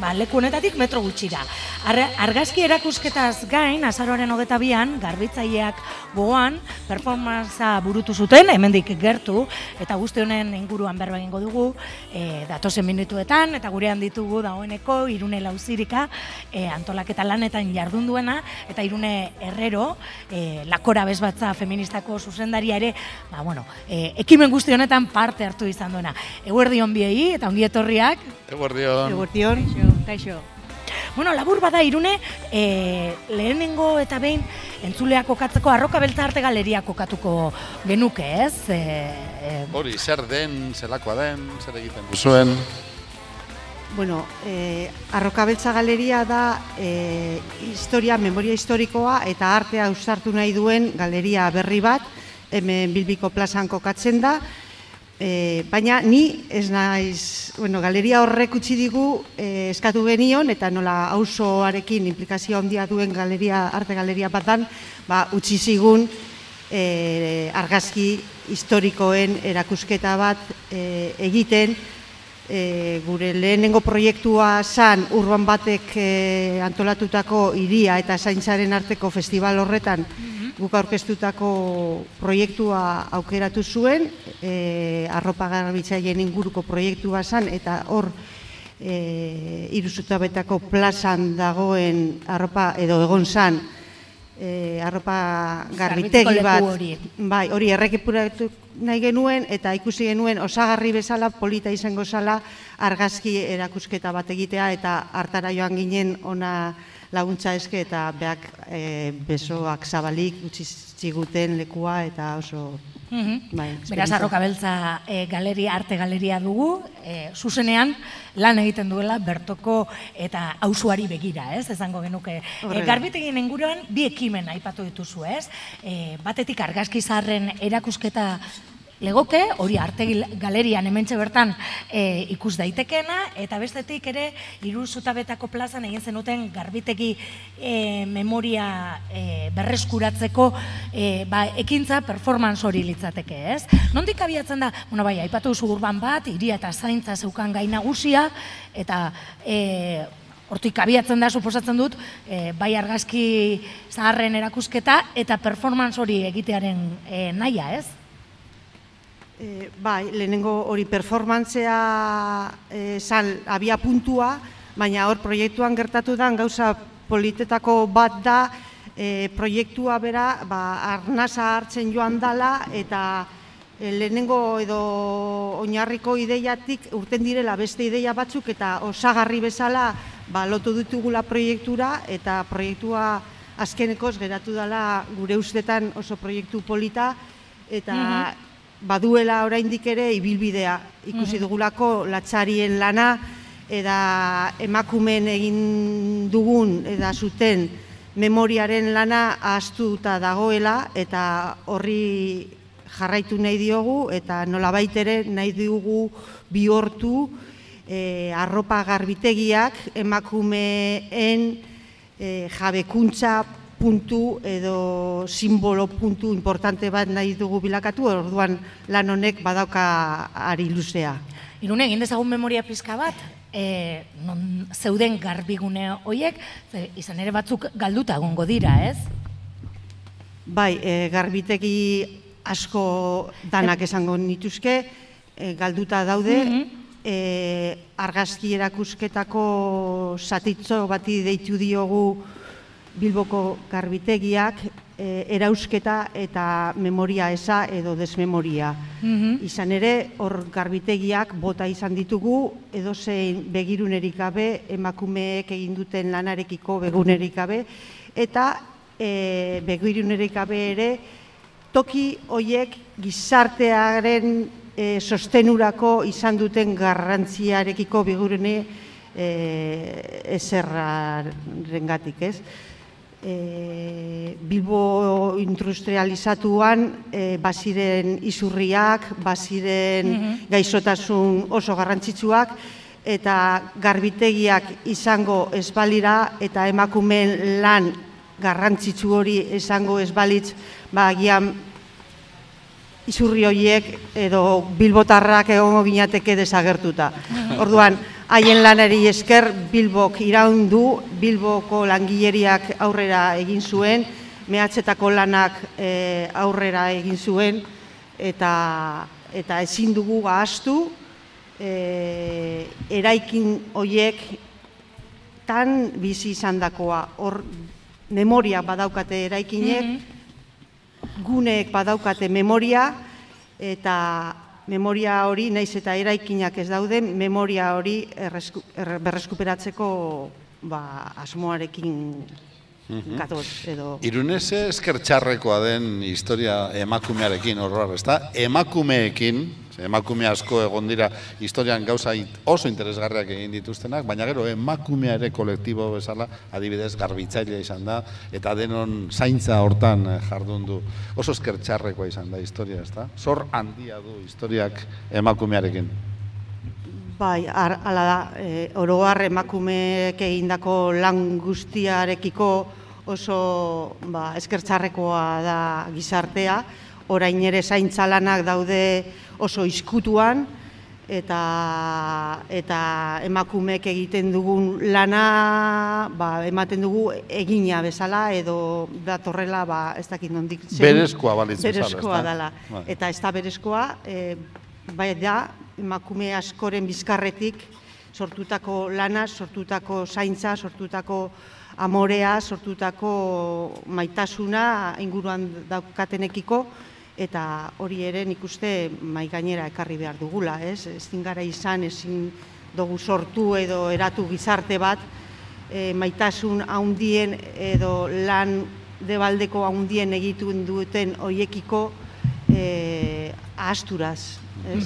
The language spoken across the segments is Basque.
ba, leku honetatik metro gutxira. Ar, argazki erakusketaz gain, azaroaren hogeta bian, garbitzaileak gogoan, performanza burutu zuten, hemendik gertu, eta guzti honen inguruan berba egingo dugu, e, datozen minutuetan, eta gurean ditugu dagoeneko, irune lauzirika, e, antolaketa lanetan jardun duena, eta irune herrero, e, lakora bezbatza feministako zuzendaria ere, ba, bueno, e, ekimen guzti honetan parte hartu izan duena. Eguerdion biei, eta ongi etorriak. Eguerdion. Eguerdion. Kaixo. Bueno, labur bada irune, e, lehenengo eta behin entzuleak kokatzeko arroka beltza arte galeria kokatuko genuke, ez? E, e... Hori, zer den, zelakoa den, zer egiten duzuen? Bueno, e, arroka beltza galeria da e, historia, memoria historikoa eta artea usartu nahi duen galeria berri bat, hemen Bilbiko plazan kokatzen da, E, baina ni ez naiz, bueno, galeria horrek utzi digu e, eskatu genion eta nola auzoarekin implikazio handia duen galeria, arte galeria batan, ba, utzi zigun e, argazki historikoen erakusketa bat e, egiten, e, gure lehenengo proiektua zan urban batek e, antolatutako iria eta zaintzaren arteko festival horretan, guk aurkeztutako proiektua aukeratu zuen, e, arropa garbitzaien inguruko proiektua zen, eta hor e, iruzutabetako plazan dagoen arropa edo egon zan, e, arropa garbitegi bat, bai, hori errekipuratu nahi genuen, eta ikusi genuen osagarri bezala, polita izango zala, argazki erakusketa bat egitea, eta hartara joan ginen ona laguntza eske eta beak e, besoak zabalik utzi ziguten lekua eta oso mm -hmm. bai, Beraz, arroka e, galeria, arte galeria dugu, e, zuzenean lan egiten duela bertoko eta ausuari begira, ez? Ezango genuke. E, garbitegin inguruan bi ekimen aipatu dituzu, ez? E, batetik argazki zarren erakusketa legoke, hori arte galerian hementxe bertan e, ikus daitekena, eta bestetik ere, iru zutabetako plazan egin zenuten garbitegi e, memoria e, berreskuratzeko e, ba, ekintza performance hori litzateke, ez? Nondik abiatzen da, bueno, bai, aipatu zu urban bat, iria eta zaintza zeukan gai nagusia, eta e, hortik abiatzen da, suposatzen dut, e, bai argazki zaharren erakusketa, eta performance hori egitearen e, naia, ez? E, bai, lehenengo hori performantzea e, zan abia puntua, baina hor proiektuan gertatu da, gauza politetako bat da, e, proiektua bera, ba, arnasa hartzen joan dala, eta e, lehenengo edo oinarriko ideiatik urten direla beste ideia batzuk, eta osagarri bezala ba, lotu ditugula proiektura, eta proiektua azkenekoz geratu dela gure ustetan oso proiektu polita, eta mhm baduela oraindik ere ibilbidea ikusi mhm. dugulako latxarien lana eta emakumen egin dugun eta zuten memoriaren lana ahaztuta dagoela eta horri jarraitu nahi diogu eta nolabait ere nahi dugu bihortu e, arropa garbitegiak emakumeen e, jabekuntza puntu edo simbolo puntu importante bat nahi dugu bilakatu, orduan lan honek badauka ari luzea. Irune, egin dezagun memoria pizka bat, e, non zeuden garbigune horiek, izan ere batzuk galduta egongo dira, ez? Bai, e, garbitegi asko danak esango nituzke, e, galduta daude, mm argazki erakusketako satitzo bati deitu diogu Bilboko garbitegiak e, erausketa eta memoria eza edo desmemoria. Mm Izan ere, hor garbitegiak bota izan ditugu, edo zein begirunerik gabe, emakumeek egin duten lanarekiko begunerik gabe, eta e, begirunerik gabe ere, toki hoiek gizartearen e, sostenurako izan duten garrantziarekiko begurune e, ezerraren gatik, ez? E, Bilbo industrializatuan e, baziren izurriak, baziren mm gaizotasun oso garrantzitsuak, eta garbitegiak izango ezbalira eta emakumen lan garrantzitsu hori izango ezbalitz, ba, gian izurri horiek edo bilbotarrak egongo ginateke desagertuta. Orduan, haien lanari esker Bilbok iraundu, Bilboko langileriak aurrera egin zuen, mehatzetako lanak e, aurrera egin zuen, eta, eta ezin dugu ahaztu, e, eraikin hoiek tan bizi izan dakoa, hor memoria badaukate eraikinek, mm guneek badaukate memoria, eta memoria hori, naiz eta eraikinak ez dauden, memoria hori erresku, er, berreskuperatzeko ba, asmoarekin Mhm. gatoz, edo... Irunese eskertxarrekoa den historia emakumearekin horroar, ez da? Emakumeekin, emakume asko egon dira historian gauza oso interesgarriak egin dituztenak, baina gero emakumea ere kolektibo bezala, adibidez garbitzailea izan da, eta denon zaintza hortan eh, jardun du. Oso eskertxarrekoa izan da historia, ez da? Zor handia du historiak emakumearekin. Bai, ar, ala da, e, oroar emakumeek egindako lan guztiarekiko oso ba, eskertzarrekoa da gizartea, orain ere zaintza lanak daude oso izkutuan, eta, eta emakumeek egiten dugun lana ba, ematen dugu egina bezala edo datorrela ba, ez dakit nondik zen- Berezkoa balitz bezala, berezkoa dela. Eta ez da berezkoa, e, bai da, emakume askoren bizkarretik sortutako lana, sortutako zaintza, sortutako amorea, sortutako maitasuna inguruan daukatenekiko, eta hori ere nik uste mai gainera ekarri behar dugula, ez? Ezin gara izan, ezin dugu sortu edo eratu gizarte bat, e, maitasun haundien edo lan debaldeko haundien egituen duten hoiekiko e, ahasturaz, ez?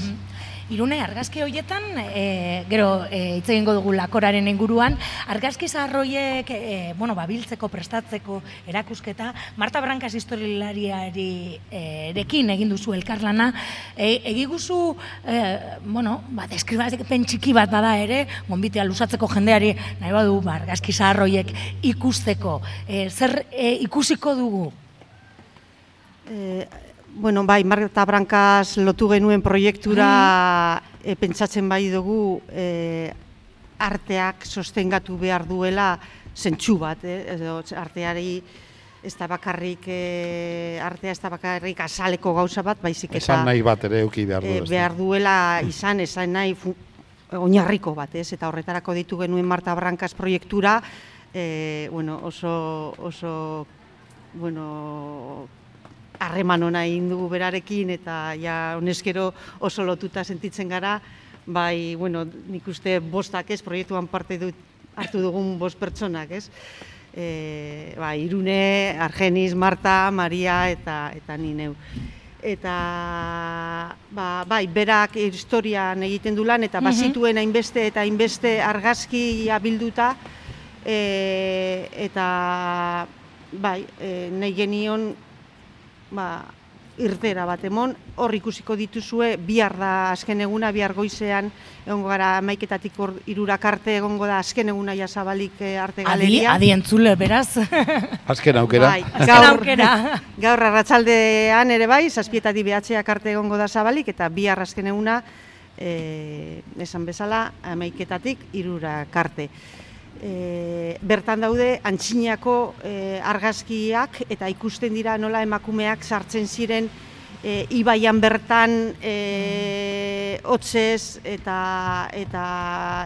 Irune, argazki horietan, e, gero e, hitz egingo dugu lakoraren inguruan, argazki zaharroiek, e, bueno, babiltzeko, prestatzeko, erakusketa, Marta Brankas historialariari e, erekin egin duzu elkarlana, e, egiguzu, e, bueno, ba, deskribazen txiki bat bada ere, gonbitea lusatzeko jendeari, nahi badu, ba, argazki zaharroiek ikusteko, e, zer e, ikusiko dugu? E, bueno, bai, Marta Brankaz lotu genuen proiektura e, pentsatzen bai dugu e, arteak sostengatu behar duela zentsu bat, eh? edo arteari ez da bakarrik e, artea ez da bakarrik azaleko gauza bat, baizik eta Esan nahi bat ere euki behar du, e, behar duela izan, esan nahi fu, oinarriko bat, ez? Eta horretarako ditu genuen Marta Brankaz proiektura, e, bueno, oso, oso, bueno, harreman ona egin dugu berarekin eta ja honezkero oso lotuta sentitzen gara, bai, bueno, nik uste bostak ez, proiektuan parte dut, hartu dugun bost pertsonak, ez? E, ba, Irune, Argenis, Marta, Maria eta eta ni neu. Eta ba, bai, berak historian egiten du lan eta bazituen hainbeste eta hainbeste argazkia bilduta e, eta bai, e, nahi genion ba, irtera bat emon, hor ikusiko dituzue, bihar da azken eguna, bihar goizean, egongo gara maiketatik hor irurak arte egongo da azken eguna jasabalik eh, arte Adi, galeria. adi entzule, beraz. Azken aukera. Bai, Azken gaur, aukera. gaur arratsaldean ere bai, zazpietatik behatzeak arte egongo da zabalik, eta bihar azken eguna, eh, esan bezala, amaiketatik irurak arte. E, bertan daude antxinako e, argazkiak eta ikusten dira nola emakumeak sartzen ziren e, ibaian bertan e, hotzez eta eta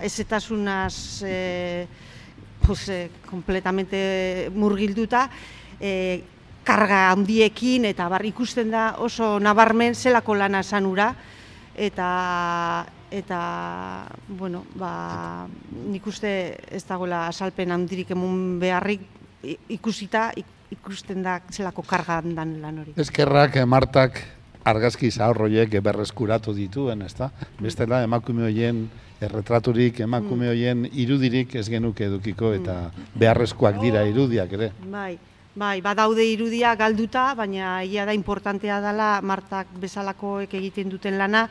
ezetasunaz e, pues, e, completamente murgilduta e, karga handiekin eta bar ikusten da oso nabarmen zelako lana sanura eta eta bueno, ba, nik uste ez dagoela asalpen handirik emun beharrik ikusita ik- ikusten da zelako karga dan lan hori. Eskerrak eh, Martak argazki zaharroiek berreskuratu dituen, ezta? Bestela emakume hoien erretraturik, emakume hoien irudirik ez genuke edukiko eta beharrezkoak dira irudiak ere. Bai, bai, badaude irudia galduta, baina egia da importantea dela Martak bezalakoek egiten duten lana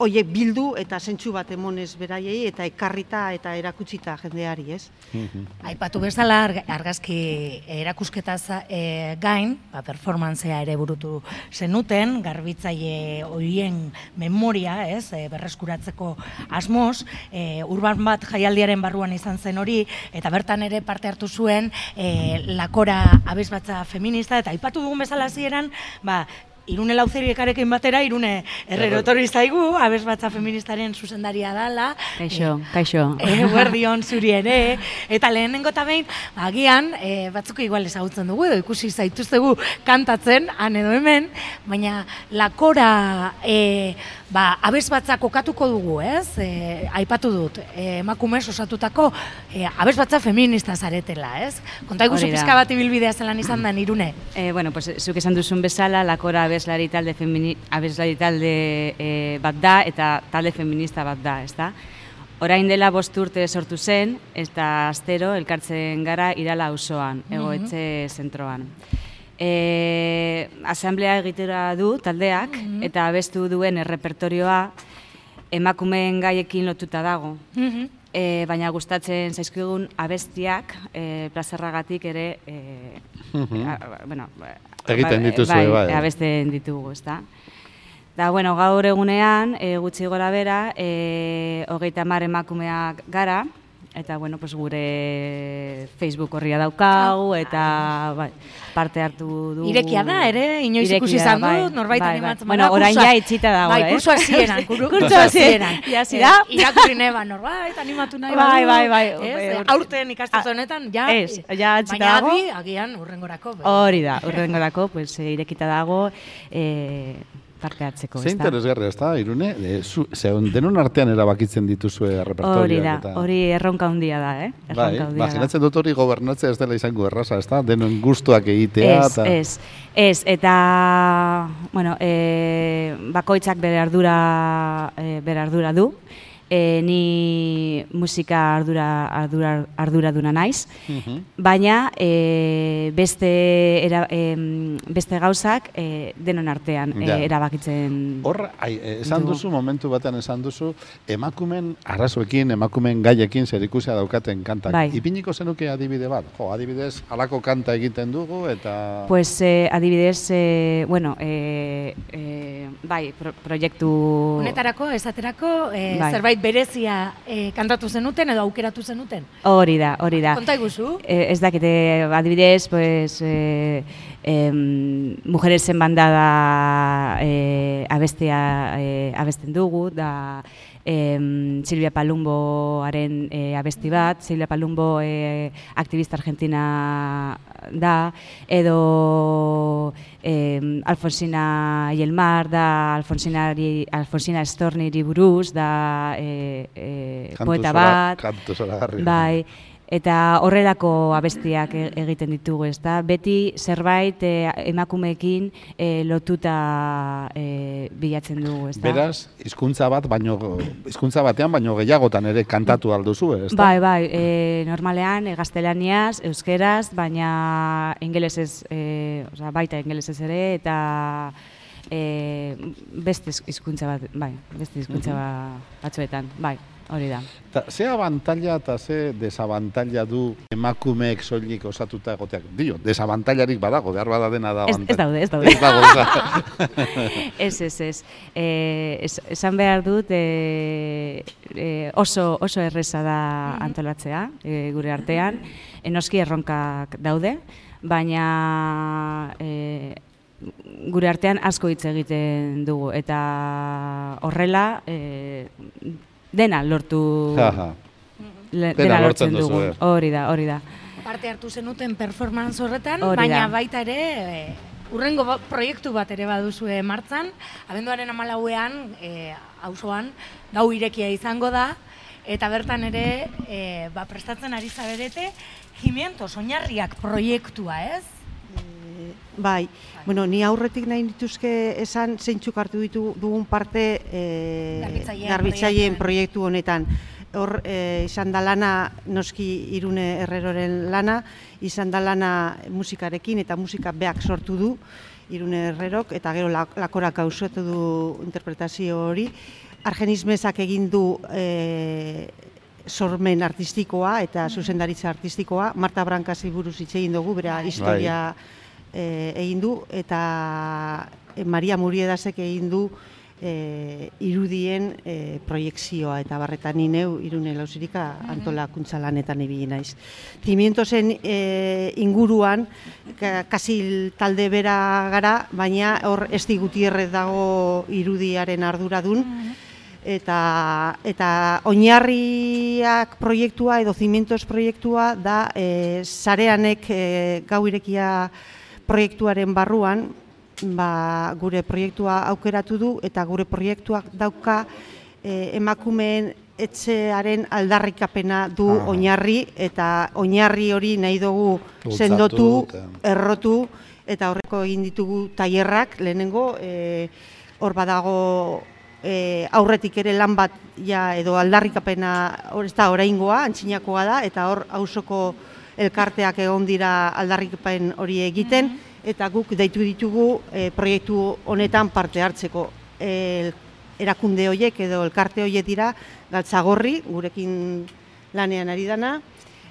hoiek bildu eta zentsu bat emonez beraiei eta ekarrita eta erakutsita jendeari, ez? Aipatu bezala arg- argazki erakusketaz e, gain, ba, performantzea ere burutu zenuten, garbitzaile horien memoria, ez, e, berreskuratzeko asmoz, e, urban bat jaialdiaren barruan izan zen hori, eta bertan ere parte hartu zuen e, lakora abesbatza feminista, eta aipatu dugun bezala hasieran, ba, Irune lauzeriekarekin batera, Irune herrero etorri zaigu, abesbatza feministaren zuzendaria dala. Kaixo, kaixo. Eguerdion zuri ere, eta lehenengo eta behin, agian, e, batzuk igual ezagutzen dugu, edo ikusi zaituztegu kantatzen, han edo hemen, baina lakora e, ba, abesbatza kokatuko dugu, ez? E, aipatu dut, e, emakumez osatutako e, abesbatza feminista zaretela, ez? Konta iguzu da. pizka bat ibilbidea zelan izan da irune. Eh, bueno, pues, zuk esan duzun bezala, lakora abeslari talde, femini, abeslari talde eh, bat da eta talde feminista bat da, ezta? Orain dela bost urte sortu zen, eta astero elkartzen gara irala auzoan, egoetxe zentroan. E, asamblea egitera du taldeak, eta abestu duen errepertorioa emakumeen gaiekin lotuta dago. Mhm. E, baina gustatzen zaizkigun abestiak e, plazerragatik ere e, a, a- bueno, ba- Egiten ba- dituzue, bai. abesten ditugu, ezta? Da, bueno, gaur egunean, e, gutxi gora bera, e, hogeita mar emakumeak gara, eta, bueno, pues, gure Facebook horria daukagu, eta bai, parte hartu du. Irekia da, ere, inoiz ikusi izan bai, dut, norbait bai, bai. animatzen Bueno, bada, orain ja itxita dago, bai, eh? kurso hasieran, kurso hasieran. ja, zira? Eh, irakurri neba, norbait, animatu nahi Bai, bai, bai, bai, Eh, ur- aurten ikastetxe honetan, ja, Ez, eh, ja itxita baina dago. adi, agian, urrengorako. bai. Hori da, urrengorako, pues, e, irekita dago e, parte hartzeko, Ze ezta? interesgarria, ez da, Irune? E, zu, ze, denon artean erabakitzen dituzue repertorioak. Hori da, eta... hori erronka handia da, eh? Bai, Erronka da. imaginatzen dut hori gobernatzea ez dela izango erraza, ez da? Denon gustuak egitea. Ez, eta... ez, ez, eta, bueno, e, bakoitzak bere ardura, e, bere ardura du, e, ni musika ardura, ardura, ardura duna naiz, Mhm. baina e, beste, era, em, beste gauzak e, denon artean e, erabakitzen Hor, ai, esan dugu. duzu, momentu batean esan duzu, emakumen arazoekin, emakumen gaiekin zer ikusia daukaten kantak. Bai. Ipiniko zenuke adibide bat? Jo, adibidez, halako kanta egiten dugu, eta... Pues eh, adibidez, eh, bueno, eh, eh, bai, pro, proiektu... Honetarako, esaterako, eh, Bai. zerbait berezia eh, kantatu zenuten edo aukeratu zenuten. Hori da, hori da. Konta iguzu. Eh, ez dakite, adibidez, pues, eh, em, mujeres en bandada eh, abestia eh, abesten dugu, da em, Silvia Palumboaren eh, abesti bat, Silvia Palumbo eh, aktivista argentina da, edo em, Alfonsina Yelmar da Alfonsinari, Alfonsina Estorniri buruz, da eh, eh, poeta bat, zoragarria. Bai, eta horrelako abestiak e- egiten ditugu, ezta? Beti zerbait e, emakumeekin e, lotuta e, bilatzen dugu, ezta? Beraz, hizkuntza bat, baino, hizkuntza batean, baino gehiagotan ere kantatu alduzu, ez da? Bai, bai, e, normalean e, gaztelaniaz, euskeraz, baina ingelesez, e, osea, baita ingelesez ere, eta e, beste hizkuntza bat, bai, beste hizkuntza ba- batzuetan, bai, hori da. Ta, ze abantalla eta ze desabantalla du emakumeek soilik osatuta egoteak? Dio, desabantallarik badago, behar bada dena da Ez, ez daude, ez daude. Ez dago, ez Ez, ez, ez. E, es, esan behar dut e, e, oso, oso erreza da antolatzea e, gure artean. Enoski erronkak daude, baina e, gure artean asko hitz egiten dugu. Eta horrela e, dena lortu Jaja. le- Dena dena lortzen dugu. duzue. Hori da, hori da. Parte hartu zenuten performance horretan, Hori baina da. baita ere, e, urrengo ba- proiektu bat ere baduzue martzan, abenduaren amalauean, e, auzoan gau irekia izango da, eta bertan ere, e, ba, prestatzen ari zaberete, Jimientos, oinarriak proiektua, ez? Bai, bueno, ni aurretik nahi dituzke esan zeintzuk hartu ditu dugun parte e, Garbitzaileen proiektu honetan. Hor e, izan da lana noski irune herreroren lana, izan da lana musikarekin eta musika beak sortu du irune herrerok eta gero lak- lakorak gauzatu du interpretazio hori. Argenismezak egin du e, sormen artistikoa eta zuzendaritza artistikoa. Marta Brankasi buruz hitz egin dugu, bera historia e, egin du, eta e, Maria Muriedasek egin du e, irudien e, proiektzioa eta barretan ni neu irune lausirika antolakuntza lanetan ibili naiz. Timientosen e, inguruan ka- kasi talde bera gara, baina hor Esti Gutierrez dago irudiaren arduradun. Eta eta oinarriak proiektua edo cimientos proiektua da e, sareanek e, gau irekia proiektuaren barruan ba, gure proiektua aukeratu du eta gure proiektuak dauka e, emakumeen etxearen aldarrikapena du Ah. oinarri eta oinarri hori nahi dugu Bultzatu sendotu, eta- errotu eta horreko egin ditugu tailerrak lehenengo e, hor badago e, aurretik ere lan bat ja edo aldarrikapena hor ez da oraingoa antzinakoa da eta hor auzoko elkarteak egon dira aldarrikapen hori egiten eta guk deitu ditugu e, proiektu honetan parte hartzeko. El, erakunde hoiek edo elkarte hoiek dira galtzagorri gurekin lanean ari dana.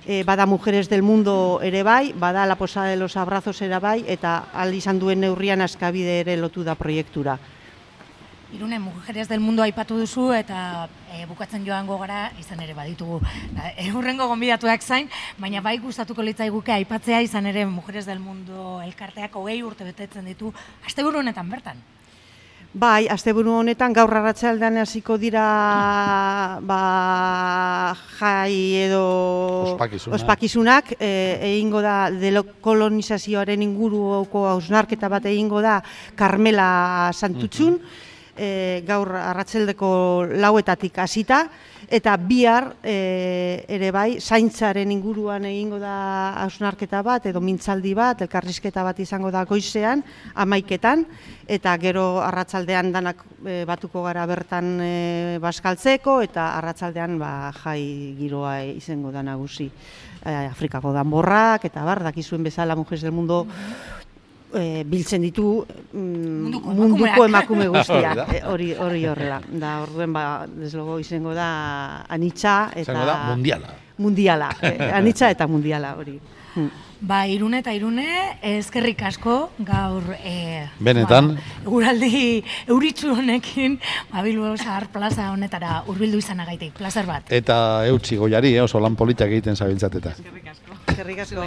E, bada Mujeres del Mundo ere bai, bada La Posada de los Abrazos ere bai, eta al izan duen neurrian askabide ere lotu da proiektura. Irune, mujeres del mundo aipatu duzu eta e, bukatzen joango gara izan ere baditugu. Da, e, hurrengo gonbidatuak zain, baina bai gustatuko litzaiguke aipatzea izan ere mujeres del mundo elkarteak hogei urte betetzen ditu asteburu honetan bertan. Bai, asteburu honetan gaur arratsaldean hasiko dira ba, jai edo Ospakizunak. ospakizunak e, egingo da dekolonizazioaren inguruko hausnarketa bat egingo da Carmela Santutxun, e, gaur arratseldeko lauetatik hasita eta bihar e, ere bai zaintzaren inguruan egingo da hausnarketa bat edo mintzaldi bat, elkarrizketa bat izango da goizean, amaiketan, eta gero arratsaldean danak e, batuko gara bertan e, baskaltzeko eta arratsaldean ba, jai giroa izango da nagusi. E, Afrikako danborrak eta bar, dakizuen bezala Mujeres del Mundo e, biltzen ditu mm, Munduko munduko emakume guztiak. Hori da. E, Hori hori horrela. Da orduen ba deslogo izango da anitza eta Zango da, mundiala. mundiala. Eh, anitza eta mundiala hori. Mm. Ba, irune eta irune, eskerrik asko gaur... E, Benetan. Ba, eguraldi euritzu honekin, ba, Bilbao Zahar plaza honetara hurbildu izanagaitik, plazer bat. Eta eutxi goiari, eh, oso lan politak egiten zabiltzateta. Eskerrik asko.